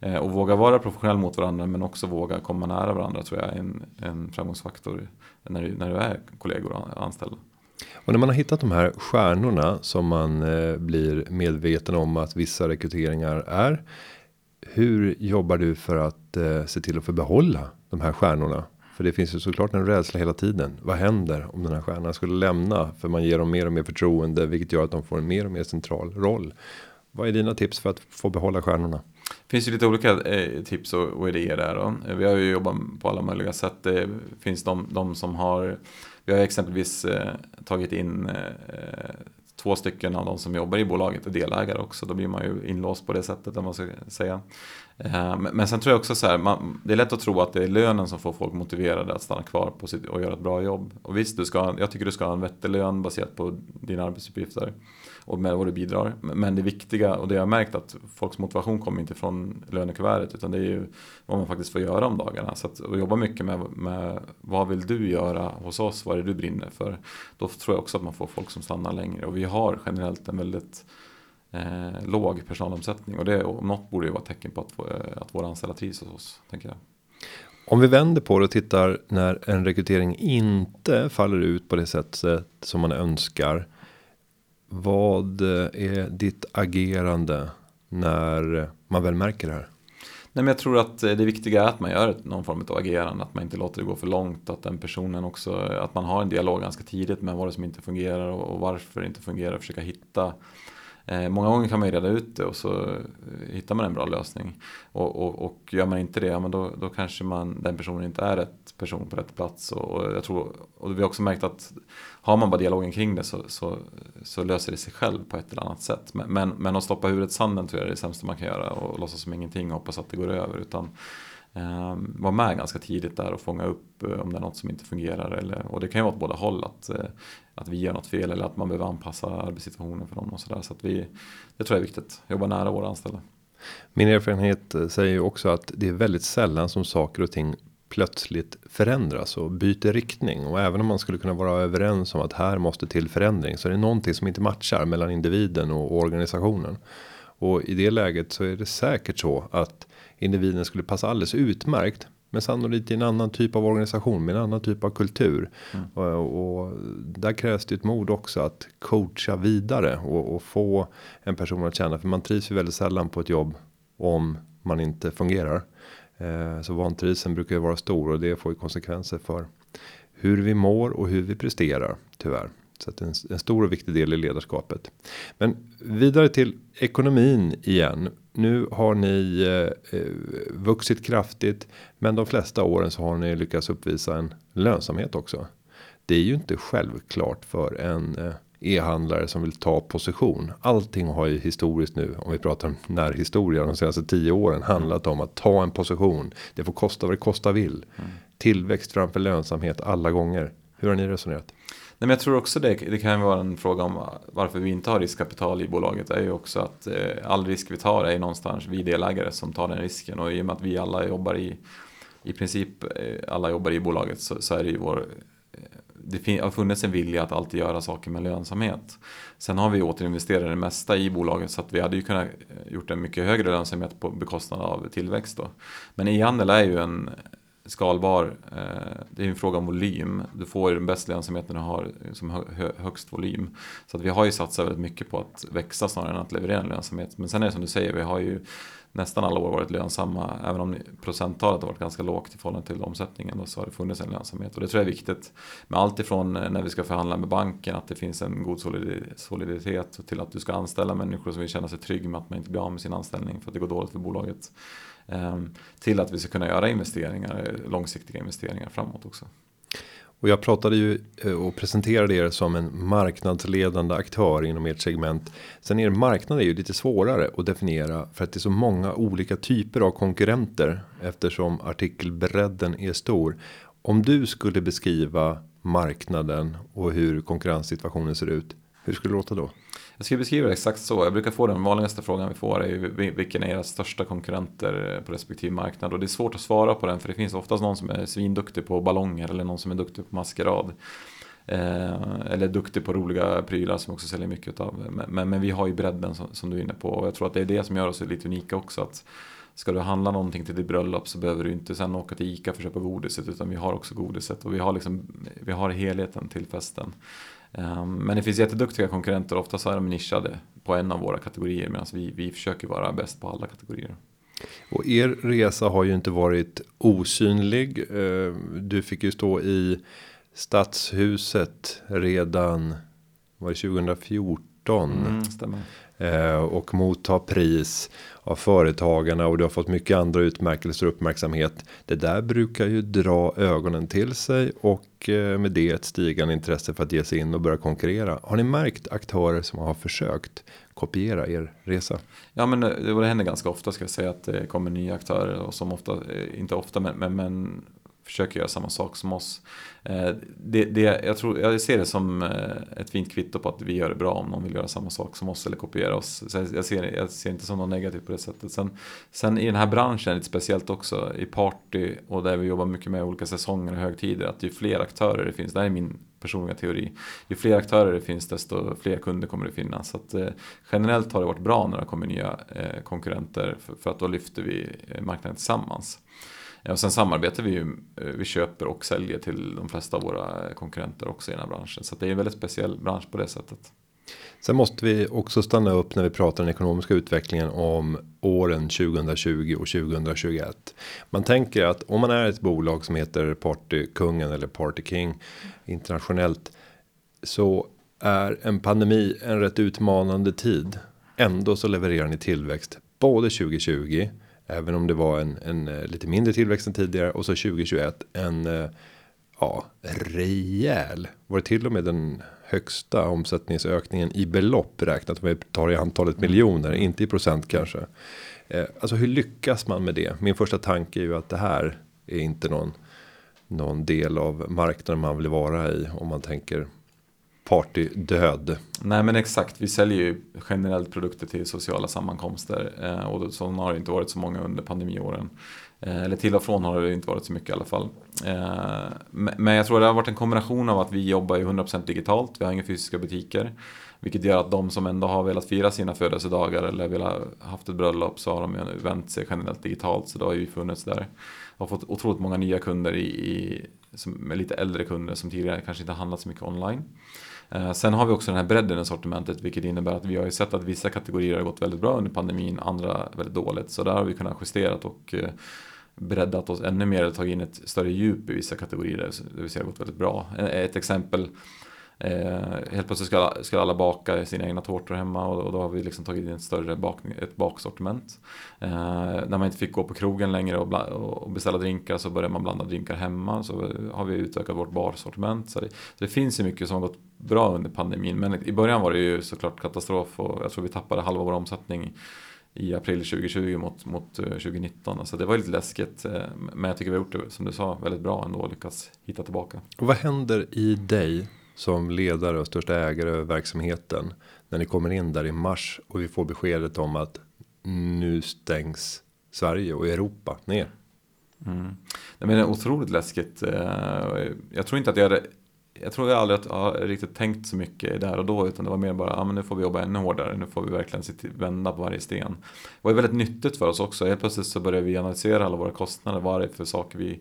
Eh, och våga vara professionell mot varandra men också våga komma nära varandra tror jag är en, en framgångsfaktor när du, när du är kollegor och anställda. Och när man har hittat de här stjärnorna som man eh, blir medveten om att vissa rekryteringar är. Hur jobbar du för att eh, se till att få behålla de här stjärnorna? För det finns ju såklart en rädsla hela tiden. Vad händer om den här stjärnan skulle lämna? För man ger dem mer och mer förtroende, vilket gör att de får en mer och mer central roll. Vad är dina tips för att få behålla stjärnorna? Det finns ju lite olika eh, tips och, och idéer där då. Vi har ju jobbat på alla möjliga sätt. Det finns de, de som har vi har exempelvis eh, tagit in eh, två stycken av de som jobbar i bolaget är delägare också. Då blir man ju inlåst på det sättet om man ska säga. Eh, men sen tror jag också så här, man, det är lätt att tro att det är lönen som får folk motiverade att stanna kvar på sitt, och göra ett bra jobb. Och visst, du ska, jag tycker du ska ha en vettig lön baserat på dina arbetsuppgifter och med vad du bidrar. Men det viktiga och det jag har märkt att folks motivation kommer inte från lönekuvertet utan det är ju vad man faktiskt får göra om dagarna. Så att och jobba mycket med, med vad vill du göra hos oss, vad är det du brinner för. Då tror jag också att man får folk som stannar längre och vi har generellt en väldigt eh, låg personalomsättning och det om något borde ju vara ett tecken på att, eh, att våra anställda trivs hos oss. Tänker jag. Om vi vänder på det och tittar när en rekrytering inte faller ut på det sättet som man önskar. Vad är ditt agerande när man väl märker det här? Nej, men jag tror att eh, det viktiga är att man gör någon form av agerande, att man inte låter det gå för långt, att den personen också, att man har en dialog ganska tidigt med vad det som inte fungerar och varför det inte fungerar, försöka hitta Eh, många gånger kan man ju reda ut det och så eh, hittar man en bra lösning. Och, och, och gör man inte det, ja, men då, då kanske man, den personen inte är rätt person på rätt plats. Och, och jag tror, och vi har också märkt att har man bara dialogen kring det så, så, så löser det sig själv på ett eller annat sätt. Men, men, men att stoppa huvudet i sanden tror jag är det sämsta man kan göra och låtsas som ingenting och hoppas att det går över. Utan eh, vara med ganska tidigt där och fånga upp eh, om det är något som inte fungerar. Eller, och det kan ju vara åt båda håll. Att, eh, att vi gör något fel eller att man behöver anpassa arbetssituationen för dem och sådär. Så att vi, det tror jag är viktigt. Jobba nära våra anställda. Min erfarenhet eh, säger ju också att det är väldigt sällan som saker och ting plötsligt förändras och byter riktning och även om man skulle kunna vara överens om att här måste till förändring så är det någonting som inte matchar mellan individen och organisationen. Och i det läget så är det säkert så att individen skulle passa alldeles utmärkt men sannolikt i en annan typ av organisation med en annan typ av kultur. Mm. Och, och, där krävs det ett mod också att coacha vidare och, och, få en person att känna. För man trivs ju väldigt sällan på ett jobb om man inte fungerar. Eh, så vantrivseln brukar ju vara stor och det får ju konsekvenser för hur vi mår och hur vi presterar tyvärr. Så att en, en stor och viktig del i ledarskapet. Men vidare till ekonomin igen. Nu har ni eh, eh, vuxit kraftigt, men de flesta åren så har ni lyckats uppvisa en lönsamhet också. Det är ju inte självklart för en eh, e-handlare som vill ta position. Allting har ju historiskt nu om vi pratar om närhistoria de senaste tio åren handlat om att ta en position. Det får kosta vad det kosta vill. Mm. Tillväxt framför lönsamhet alla gånger. Hur har ni resonerat? Nej, men jag tror också det, det kan vara en fråga om varför vi inte har riskkapital i bolaget. är ju också att eh, all risk vi tar är någonstans vi delägare som tar den risken. Och i och med att vi alla jobbar i, i princip eh, alla jobbar i bolaget så, så är det ju vår det har funnits en vilja att alltid göra saker med lönsamhet. Sen har vi återinvesterat det mesta i bolaget så att vi hade ju kunnat eh, gjort en mycket högre lönsamhet på bekostnad av tillväxt. Då. Men e-handel är ju en skalbar. Eh, det är en fråga om volym. Du får den bästa lönsamheten du har eh, som högst volym. Så att vi har ju satsat väldigt mycket på att växa snarare än att leverera en lönsamhet. Men sen är det som du säger, vi har ju nästan alla år varit lönsamma. Även om procenttalet har varit ganska lågt i förhållande till omsättningen. Då, så har det funnits en lönsamhet. Och det tror jag är viktigt. Med allt ifrån eh, när vi ska förhandla med banken. Att det finns en god soliditet. Till att du ska anställa människor som vill känna sig trygg med att man inte blir av med sin anställning. För att det går dåligt för bolaget. Ehm, till att vi ska kunna göra investeringar, eh, långsiktiga investeringar framåt också. Och jag pratade ju eh, och presenterade er som en marknadsledande aktör inom ert segment. Sen er marknad är ju lite svårare att definiera för att det är så många olika typer av konkurrenter eftersom artikelbredden är stor. Om du skulle beskriva marknaden och hur konkurrenssituationen ser ut. Hur skulle det låta då? Jag skulle beskriva det exakt så. Jag brukar få den vanligaste frågan vi får är vilken är era största konkurrenter eh, på respektive marknad? Och det är svårt att svara på den för det finns oftast någon som är svinduktig på ballonger eller någon som är duktig på maskerad. Eh, eller duktig på roliga prylar som också säljer mycket av. Men, men, men vi har ju bredden som, som, du är inne på och jag tror att det är det som gör oss lite unika också. Att ska du handla någonting till ditt bröllop så behöver du inte sen åka till ICA för att köpa godiset utan vi har också godiset och vi har, liksom, vi har helheten till festen. Ehm, men det finns jätteduktiga konkurrenter, ofta så är de nischade på en av våra kategorier medan vi, vi försöker vara bäst på alla kategorier. Och er resa har ju inte varit osynlig. Ehm, du fick ju stå i Stadshuset redan var det 2014. Mm. Ehm, och motta pris av företagarna och du har fått mycket andra utmärkelser och uppmärksamhet. Det där brukar ju dra ögonen till sig och eh, med det ett stigande intresse för att ge sig in och börja konkurrera. Har ni märkt aktörer som har försökt kopiera er resa? Ja, men eh, det, det händer ganska ofta ska jag säga att det kommer nya aktörer och som ofta, inte ofta, men, men, men försöker göra samma sak som oss. Eh, det, det, jag, tror, jag ser det som eh, ett fint kvitto på att vi gör det bra om någon vill göra samma sak som oss eller kopiera oss. Så jag, ser, jag ser inte som något negativt på det sättet. Sen, sen i den här branschen, lite speciellt också i party och där vi jobbar mycket med olika säsonger och högtider, att ju fler aktörer det finns, det här är min personliga teori, ju fler aktörer det finns desto fler kunder kommer det finnas. Så att, eh, generellt har det varit bra när det kommer nya eh, konkurrenter för, för, att då lyfter vi eh, marknaden tillsammans. Och sen samarbetar vi ju, eh, vi köper och säljer till de flesta av våra konkurrenter också i den här branschen. Så det är en väldigt speciell bransch på det sättet. Sen måste vi också stanna upp när vi pratar den ekonomiska utvecklingen om åren 2020 och 2021. Man tänker att om man är ett bolag som heter Partykungen eller Party King internationellt så är en pandemi en rätt utmanande tid. Ändå så levererar ni tillväxt både 2020 Även om det var en, en eh, lite mindre tillväxt än tidigare och så 2021 en eh, ja, rejäl. Var det till och med den högsta omsättningsökningen i belopp räknat om vi tar i antalet miljoner, inte i procent kanske. Eh, alltså hur lyckas man med det? Min första tanke är ju att det här är inte någon någon del av marknaden man vill vara i om man tänker partydöd. Nej men exakt, vi säljer ju generellt produkter till sociala sammankomster eh, och så har det inte varit så många under pandemiåren. Eh, eller till och från har det inte varit så mycket i alla fall. Eh, men jag tror det har varit en kombination av att vi jobbar ju 100% digitalt, vi har inga fysiska butiker. Vilket gör att de som ändå har velat fira sina födelsedagar eller velat haft ett bröllop så har de vänt sig generellt digitalt. Så det har ju funnits där. Har fått otroligt många nya kunder i, i som med lite äldre kunder som tidigare kanske inte handlat så mycket online. Eh, sen har vi också den här bredden i sortimentet vilket innebär att vi har ju sett att vissa kategorier har gått väldigt bra under pandemin, andra väldigt dåligt. Så där har vi kunnat justera och eh, breddat oss ännu mer och tagit in ett större djup i vissa kategorier där det vill säga gått väldigt bra. Eh, ett exempel Eh, helt plötsligt ska, ska alla baka sina egna tårtor hemma och, och då har vi liksom tagit in ett större bak, ett baksortiment. Eh, när man inte fick gå på krogen längre och, och beställa drinkar så började man blanda drinkar hemma. Så har vi utökat vårt barsortiment. Så det, så det finns ju mycket som har gått bra under pandemin. Men i början var det ju såklart katastrof och jag tror vi tappade halva vår omsättning i april 2020 mot, mot 2019. Så så det var lite läskigt. Eh, men jag tycker vi har gjort det, som du sa, väldigt bra ändå och lyckats hitta tillbaka. Och vad händer i dig som ledare och största ägare över verksamheten. När ni kommer in där i mars och vi får beskedet om att nu stängs Sverige och Europa ner. Mm. Det är otroligt läskigt. Eh, jag tror inte att jag hade jag tror jag aldrig att jag riktigt tänkt så mycket där och då utan det var mer bara, ja men nu får vi jobba ännu hårdare, nu får vi verkligen vända på varje sten. Det var ju väldigt nyttigt för oss också, helt plötsligt så började vi analysera alla våra kostnader, vad är det för saker vi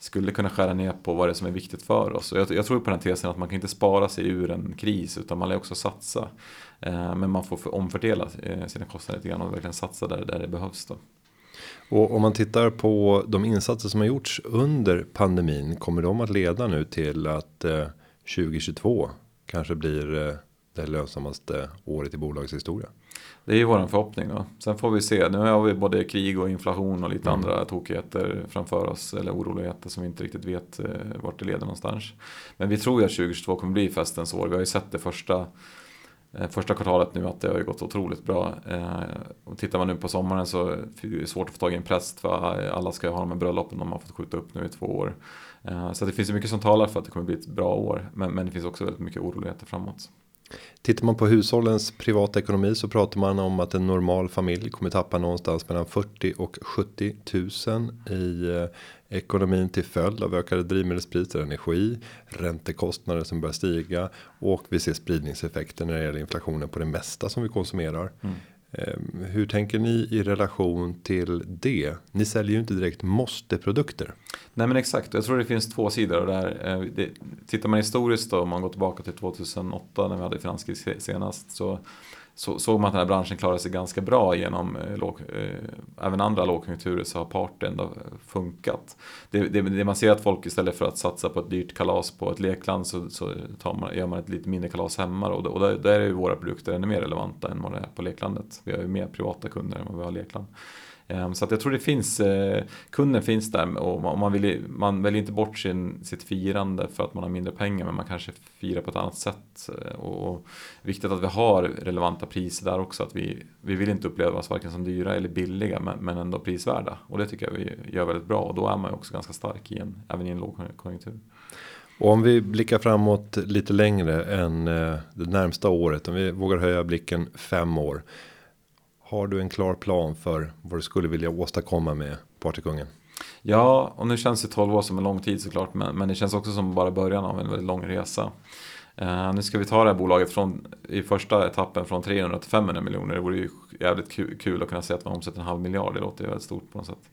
skulle kunna skära ner på vad det är som är viktigt för oss. Och jag, jag, tror på den tesen att man kan inte spara sig ur en kris utan man lär också satsa. Eh, men man får omfördela eh, sina kostnader lite grann och verkligen satsa där, där det behövs. Då. Och om man tittar på de insatser som har gjorts under pandemin. Kommer de att leda nu till att eh, 2022 kanske blir eh, det lönsammaste året i bolagets historia? Det är ju våran förhoppning då. Sen får vi se. Nu har vi både krig och inflation och lite mm. andra tokigheter framför oss. Eller oroligheter som vi inte riktigt vet eh, vart det leder någonstans. Men vi tror ju att 2022 kommer bli festens år. Vi har ju sett det första eh, Första kvartalet nu att det har ju gått otroligt bra. Eh, och tittar man nu på sommaren så är det svårt att få tag i en präst för alla ska ju ha de här bröllopen de har fått skjuta upp nu i två år. Så det finns ju mycket som talar för att det kommer bli ett bra år. Men, men det finns också väldigt mycket oroligheter framåt. Tittar man på hushållens privatekonomi så pratar man om att en normal familj kommer tappa någonstans mellan 40 och 70 000 i eh, ekonomin till följd av ökade drivmedelspriser, energi, räntekostnader som börjar stiga och vi ser spridningseffekter när det gäller inflationen på det mesta som vi konsumerar. Mm. Ehm, hur tänker ni i relation till det? Ni säljer ju inte direkt måste produkter. Nej men exakt, jag tror det finns två sidor där. det ehm, det, tittar man historiskt då, om man går tillbaka till 2008 när vi hade finanskris senast. Så så såg man att den här branschen klarade sig ganska bra genom eh, låg, eh, även andra lågkonjunkturer så har party ändå funkat. Det, det, det, man ser att folk istället för att satsa på ett dyrt kalas på ett lekland så, så tar man, gör man ett lite mindre kalas hemma och, och där, där är ju våra produkter ännu mer relevanta än vad det är på leklandet. Vi har ju mer privata kunder än vad vi har lekland. Ehm, så att jag tror det finns, eh, kunden finns där och man, vill, man väljer inte bort sin, sitt firande för att man har mindre pengar men man kanske firar på ett annat sätt. Eh, och viktigt att vi har relevanta priser där också. Att vi, vi vill inte upplevas varken som dyra eller billiga men, men ändå prisvärda. Och det tycker jag vi gör väldigt bra och då är man ju också ganska stark i en, även i en lågkonjunktur. Och om vi blickar framåt lite längre än eh, det närmsta året. Om vi vågar höja blicken fem år. Har du en klar plan för vad du skulle vilja åstadkomma med Partykungen? Ja, och nu känns ju 12 år som en lång tid såklart. Men, men det känns också som bara början av en väldigt lång resa. Uh, nu ska vi ta det här bolaget från, i första etappen från 300 till 500 miljoner. Det vore ju jävligt kul, kul att kunna säga att man omsätter en halv miljard. Det låter ju väldigt stort på något sätt.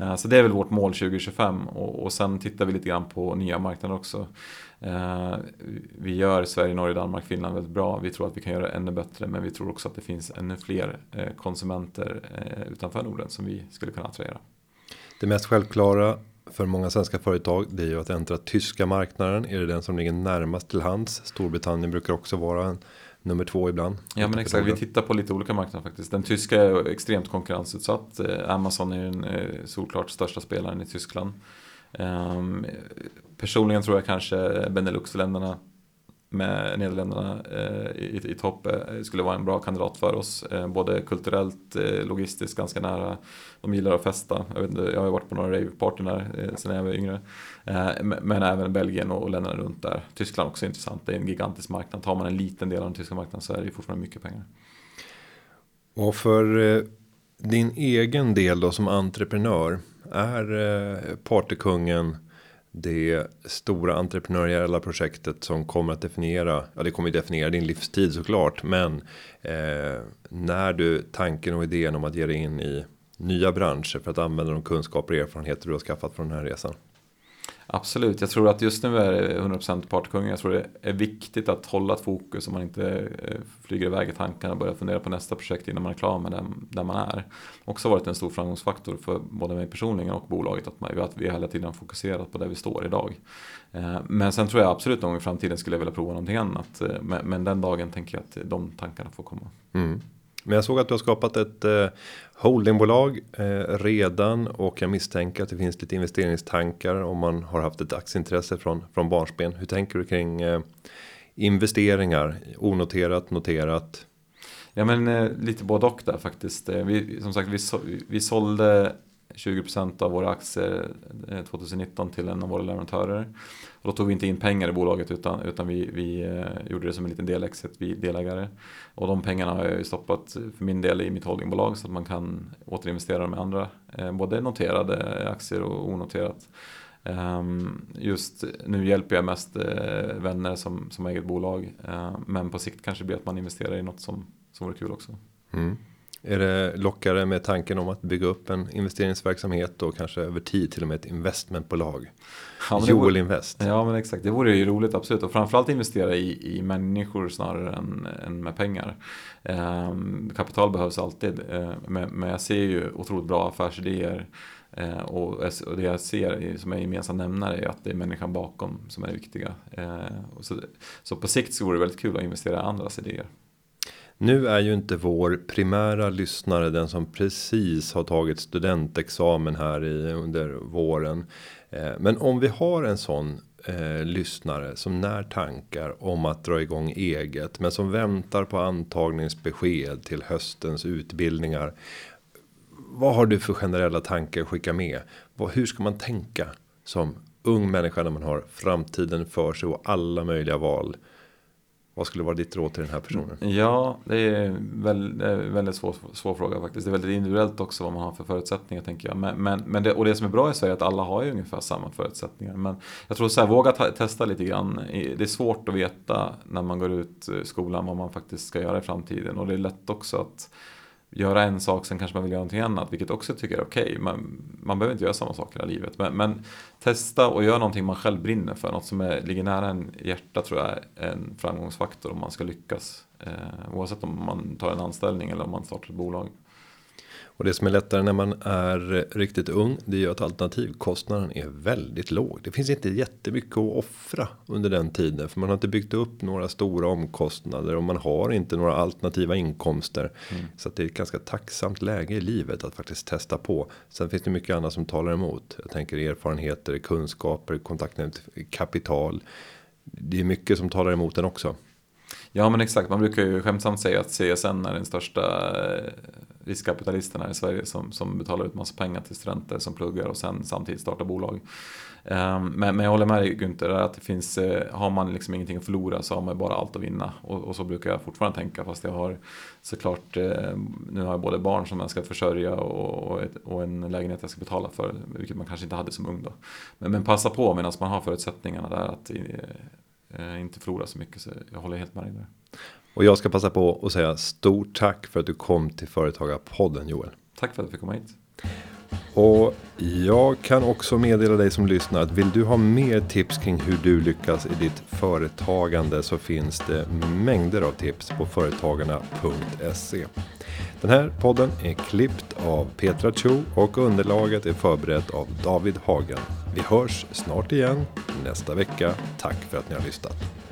Uh, så det är väl vårt mål 2025 och, och sen tittar vi lite grann på nya marknader också. Uh, vi gör Sverige, Norge, Danmark, Finland väldigt bra. Vi tror att vi kan göra det ännu bättre men vi tror också att det finns ännu fler konsumenter utanför Norden som vi skulle kunna attrahera. Det mest självklara för många svenska företag det är ju att äntra tyska marknaden. Är det den som ligger närmast till hands? Storbritannien brukar också vara en nummer två ibland. Ja men exakt, vi tittar på lite olika marknader faktiskt. Den tyska är extremt konkurrensutsatt. Eh, Amazon är den eh, solklart största spelaren i Tyskland. Um, personligen tror jag kanske Benelux-länderna med Nederländerna eh, i, i topp eh, skulle vara en bra kandidat för oss. Eh, både kulturellt, eh, logistiskt ganska nära. De gillar att festa. Jag, vet inte, jag har varit på några ravepartyn där eh, sen jag var yngre. Eh, men även Belgien och, och länderna runt där. Tyskland också intressant. Det är en gigantisk marknad. Tar man en liten del av den tyska marknaden så är det fortfarande mycket pengar. Och för eh, din egen del då som entreprenör. Är eh, partykungen det stora entreprenöriella projektet som kommer att definiera. Ja, det kommer ju definiera din livstid såklart, men eh, när du tanken och idén om att ge dig in i nya branscher för att använda de kunskaper och erfarenheter du har skaffat från den här resan. Absolut, jag tror att just nu är det 100% partykungen. Jag tror det är viktigt att hålla ett fokus så man inte eh, flyger iväg i tankarna och börjar fundera på nästa projekt innan man är klar med det där man är. Också varit en stor framgångsfaktor för både mig personligen och bolaget att, man, att vi hela tiden har fokuserat på där vi står idag. Eh, men sen tror jag absolut någon gång i framtiden skulle jag vilja prova någonting annat. Eh, men den dagen tänker jag att de tankarna får komma. Mm. Men jag såg att du har skapat ett eh, holdingbolag eh, redan och jag misstänker att det finns lite investeringstankar om man har haft ett aktieintresse från från barnsben. Hur tänker du kring eh, investeringar onoterat noterat? Ja men eh, lite både och där faktiskt. Eh, vi, som sagt vi, så, vi sålde 20% av våra aktier eh, 2019 till en av våra leverantörer. Och då tog vi inte in pengar i bolaget utan, utan vi, vi eh, gjorde det som en liten delexit, vi delägare. Och de pengarna har jag stoppat för min del i mitt holdingbolag så att man kan återinvestera dem i andra, eh, både noterade aktier och onoterat. Ehm, just nu hjälper jag mest vänner som, som har eget bolag. Men på sikt kanske det blir att man investerar i något som, som vore kul också. Mm. Är det lockare med tanken om att bygga upp en investeringsverksamhet och kanske över tid till och med ett investmentbolag? Ja, Joel vore, Invest. Ja men exakt, det vore ju roligt absolut och framförallt investera i, i människor snarare än, än med pengar. Ehm, kapital behövs alltid eh, men, men jag ser ju otroligt bra affärsidéer Eh, och, och det jag ser som är gemensam nämnare är att det är människan bakom som är det viktiga. Eh, så, så på sikt så vore det väldigt kul att investera i andras idéer. Nu är ju inte vår primära lyssnare den som precis har tagit studentexamen här i under våren. Eh, men om vi har en sån eh, lyssnare som när tankar om att dra igång eget, men som väntar på antagningsbesked till höstens utbildningar. Vad har du för generella tankar att skicka med? Hur ska man tänka som ung människa när man har framtiden för sig och alla möjliga val? Vad skulle vara ditt råd till den här personen? Ja, det är, en väldigt svår, svår fråga faktiskt. Det är väldigt individuellt också vad man har för förutsättningar tänker jag. Men, men, men det, och det som är bra i Sverige är att alla har ju ungefär samma förutsättningar. Men jag tror så här, våga ta, testa lite grann. Det är svårt att veta när man går ut skolan vad man faktiskt ska göra i framtiden. Och det är lätt också att göra en sak, sen kanske man vill göra någonting annat, vilket också tycker är okej. Okay. Man, man behöver inte göra samma sak hela livet. Men, men, testa och göra någonting man själv brinner för, något som är, ligger nära en hjärta tror jag är en framgångsfaktor om man ska lyckas. Eh, oavsett om man tar en anställning eller om man startar ett bolag. Och det som är lättare när man är riktigt ung. Det är ju att alternativkostnaden är väldigt låg. Det finns inte jättemycket att offra under den tiden. För man har inte byggt upp några stora omkostnader. Och man har inte några alternativa inkomster. Mm. Så att det är ett ganska tacksamt läge i livet att faktiskt testa på. Sen finns det mycket annat som talar emot. Jag tänker erfarenheter, kunskaper, kontaktnät, kapital. Det är mycket som talar emot den också. Ja men exakt, man brukar ju skämtsamt säga att CSN är den största eh, riskkapitalisten här i Sverige som, som betalar ut massa pengar till studenter som pluggar och sen samtidigt startar bolag. Um, men, men jag håller med dig Günther, att det finns, uh, har man liksom ingenting att förlora så har man bara allt att vinna. Och, och så brukar jag fortfarande tänka fast jag har såklart, uh, nu har jag både barn som jag ska försörja och, och, ett, och, en lägenhet jag ska betala för, vilket man kanske inte hade som ung då. Men, men passa på medan man har förutsättningarna där att uh, inte förlora så mycket, så jag håller helt med dig där. Och jag ska passa på att säga stort tack för att du kom till Företagarpodden Joel. Tack för att du fick komma hit. Och jag kan också meddela dig som lyssnar att vill du ha mer tips kring hur du lyckas i ditt företagande så finns det mängder av tips på företagarna.se. Den här podden är klippt av Petra Cho och underlaget är förberett av David Hagen. Vi hörs snart igen nästa vecka. Tack för att ni har lyssnat.